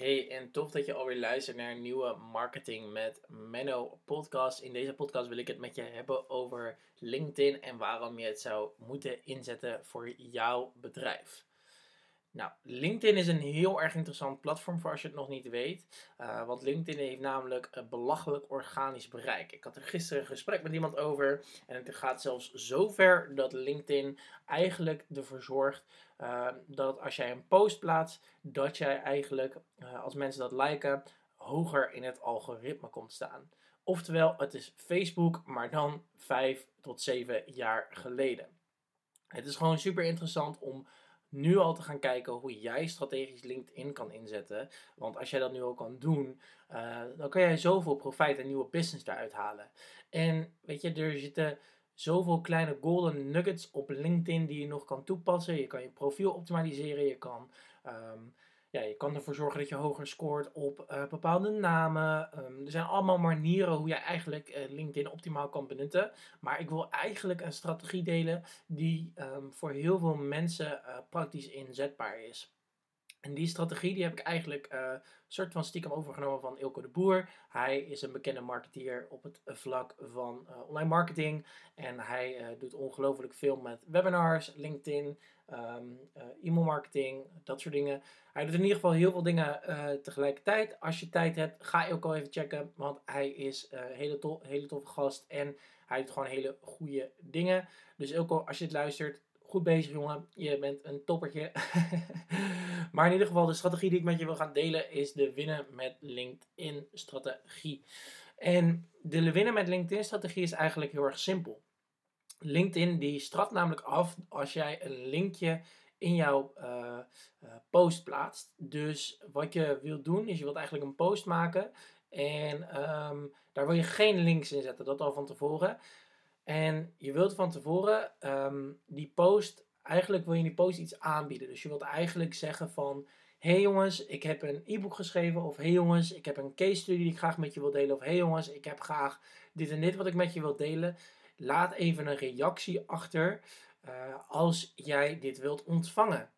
Hey, en tof dat je alweer luistert naar een nieuwe Marketing met Menno podcast. In deze podcast wil ik het met je hebben over LinkedIn en waarom je het zou moeten inzetten voor jouw bedrijf. Nou, LinkedIn is een heel erg interessant platform voor als je het nog niet weet. Uh, want LinkedIn heeft namelijk een belachelijk organisch bereik. Ik had er gisteren een gesprek met iemand over. En het gaat zelfs zover dat LinkedIn eigenlijk ervoor zorgt uh, dat als jij een post plaatst, dat jij eigenlijk, als mensen dat liken, hoger in het algoritme komt staan. Oftewel, het is Facebook, maar dan 5 tot 7 jaar geleden. Het is gewoon super interessant om nu al te gaan kijken hoe jij strategisch LinkedIn kan inzetten. Want als jij dat nu al kan doen, uh, dan kan jij zoveel profijt en nieuwe business daaruit halen. En weet je, er zitten zoveel kleine golden nuggets op LinkedIn die je nog kan toepassen. Je kan je profiel optimaliseren, je kan um, ja, je kan ervoor zorgen dat je hoger scoort op uh, bepaalde namen. Um, er zijn allemaal manieren hoe je eigenlijk uh, LinkedIn optimaal kan benutten. Maar ik wil eigenlijk een strategie delen die um, voor heel veel mensen uh, praktisch inzetbaar is. En die strategie die heb ik eigenlijk uh, soort van stiekem overgenomen van Ilko de Boer. Hij is een bekende marketeer op het vlak van uh, online marketing. En hij uh, doet ongelooflijk veel met webinars, LinkedIn, um, e-mail marketing, dat soort dingen. Hij doet in ieder geval heel veel dingen tegelijkertijd. Als je tijd hebt, ga Ilko even checken. Want hij is een hele, hele toffe gast en hij doet gewoon hele goede dingen. Dus Ilko, als je het luistert, Goed bezig, jongen. Je bent een toppertje. maar in ieder geval, de strategie die ik met je wil gaan delen is de winnen met LinkedIn-strategie. En de winnen met LinkedIn-strategie is eigenlijk heel erg simpel. LinkedIn die straft namelijk af als jij een linkje in jouw uh, uh, post plaatst. Dus wat je wilt doen is je wilt eigenlijk een post maken en um, daar wil je geen links in zetten, dat al van tevoren. En je wilt van tevoren um, die post, eigenlijk wil je die post iets aanbieden. Dus je wilt eigenlijk zeggen van, hey jongens, ik heb een e-book geschreven. Of hey jongens, ik heb een case study die ik graag met je wil delen. Of hey jongens, ik heb graag dit en dit wat ik met je wil delen. Laat even een reactie achter uh, als jij dit wilt ontvangen.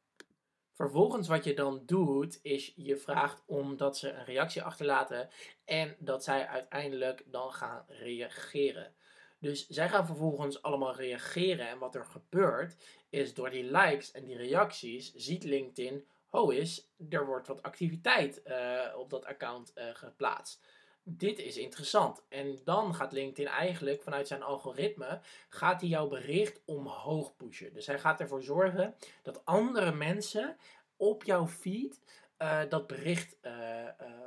Vervolgens wat je dan doet, is je vraagt om dat ze een reactie achterlaten en dat zij uiteindelijk dan gaan reageren. Dus zij gaan vervolgens allemaal reageren. En wat er gebeurt, is door die likes en die reacties ziet LinkedIn, oh is, er wordt wat activiteit uh, op dat account uh, geplaatst. Dit is interessant. En dan gaat LinkedIn eigenlijk vanuit zijn algoritme, gaat hij jouw bericht omhoog pushen. Dus hij gaat ervoor zorgen dat andere mensen op jouw feed uh, dat bericht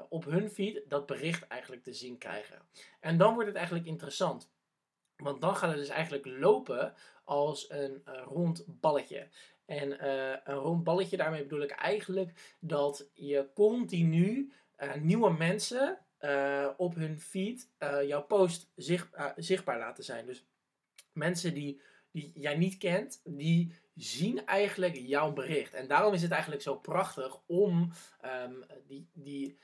op hun feed dat bericht eigenlijk te zien krijgen. En dan wordt het eigenlijk interessant. Want dan gaat het dus eigenlijk lopen als een uh, rond balletje. En uh, een rond balletje, daarmee bedoel ik eigenlijk dat je continu uh, nieuwe mensen op hun feed jouw post zicht, zichtbaar laten zijn. Dus mensen die, die jij niet kent, die zien eigenlijk jouw bericht. En daarom is het eigenlijk zo prachtig om um, die, die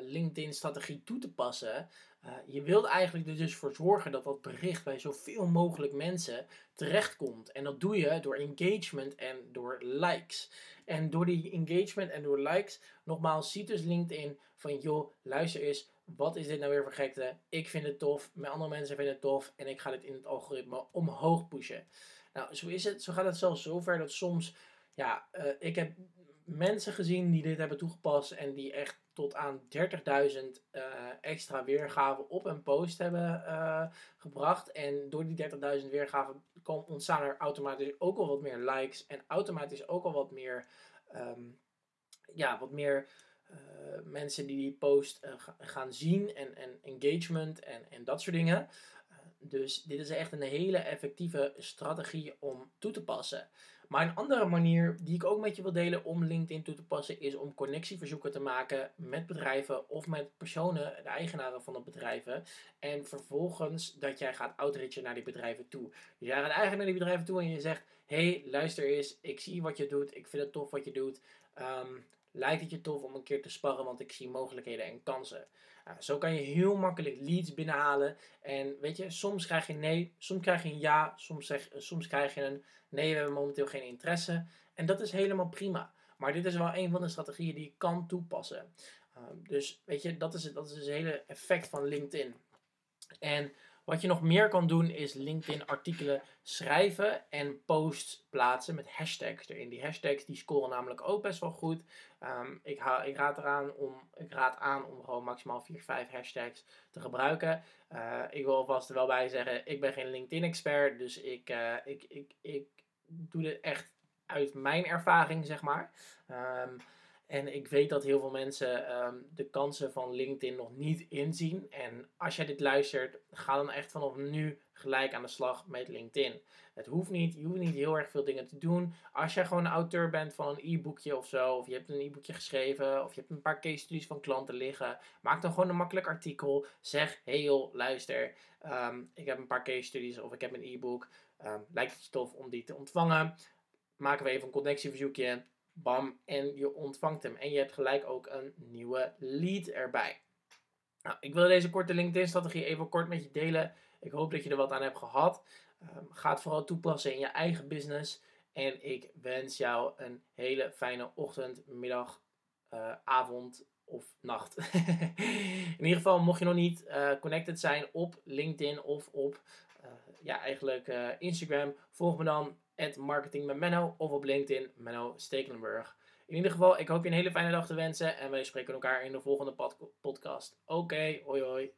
LinkedIn-strategie toe te passen. Uh, je wilt eigenlijk er dus voor zorgen dat dat bericht bij zoveel mogelijk mensen terechtkomt. En dat doe je door engagement en door likes. En door die engagement en door likes, nogmaals, ziet dus LinkedIn van joh, luister eens, wat is dit nou weer voor gekte? Ik vind het tof, mijn andere mensen vinden het tof en ik ga dit in het algoritme omhoog pushen. Nou, zo is het. Zo gaat het zelfs zover dat soms, ja, uh, ik heb mensen gezien die dit hebben toegepast en die echt tot aan 30.000 uh, extra weergaven op een post hebben uh, gebracht. En door die 30.000 weergaven ontstaan er automatisch ook al wat meer likes en automatisch ook al wat meer, um, ja, wat meer mensen die die post gaan zien en, en engagement en, en dat soort dingen. Dus dit is echt een hele effectieve strategie om toe te passen. Maar een andere manier die ik ook met je wil delen om LinkedIn toe te passen is om connectieverzoeken te maken met bedrijven of met personen, de eigenaren van de bedrijven. En vervolgens dat jij gaat outreachen naar die bedrijven toe. Dus jij gaat eigenlijk naar die bedrijven toe en je zegt: hey, luister eens, ik zie wat je doet, ik vind het tof wat je doet. Um, lijkt het je tof om een keer te sparren, want ik zie mogelijkheden en kansen. Nou, zo kan je heel makkelijk leads binnenhalen. En weet je, soms krijg je nee, soms krijg je een ja, soms, zeg, soms krijg je een nee, we hebben momenteel geen interesse. En dat is helemaal prima. Maar dit is wel een van de strategieën die je kan toepassen. Ehm, dus weet je, dat is, dat is het hele effect van LinkedIn. En wat je nog meer kan doen is LinkedIn artikelen schrijven en posts plaatsen met hashtags erin. Die hashtags die scoren namelijk ook best wel goed. Um, ik, ha ik, raad eraan om, ik raad aan om gewoon maximaal 4, 5 hashtags te gebruiken. Uh, ik wil alvast er wel bij zeggen, ik ben geen LinkedIn expert, dus ik, uh, ik, ik, ik doe dit echt uit mijn ervaring, zeg maar. Um, en ik weet dat heel veel mensen um, de kansen van LinkedIn nog niet inzien. En als jij dit luistert, ga dan echt vanaf nu gelijk aan de slag met LinkedIn. Het hoeft niet, je hoeft niet heel erg veel dingen te doen. Als jij gewoon auteur bent van een e-boekje of zo, of je hebt een e-boekje geschreven, of je hebt een paar case studies van klanten liggen, maak dan gewoon een makkelijk artikel. Zeg, hey joh, luister, um, ik heb een paar case studies of ik heb een e-book. Um, lijkt het je tof om die te ontvangen? Maken we even een connectieverzoekje Bam, en je ontvangt hem. En je hebt gelijk ook een nieuwe lead erbij. Nou, ik wil deze korte LinkedIn-strategie even kort met je delen. Ik hoop dat je er wat aan hebt gehad. Um, ga het vooral toepassen in je eigen business. En ik wens jou een hele fijne ochtend, middag, uh, avond of nacht. in ieder geval, mocht je nog niet uh, connected zijn op LinkedIn of op ja, eigenlijk Instagram, volg me dan marketing of op LinkedIn Menno Stekelenburg. In ieder geval, ik hoop je een hele fijne dag te wensen en wij spreken elkaar in de volgende podcast. Oké, okay, hoi hoi.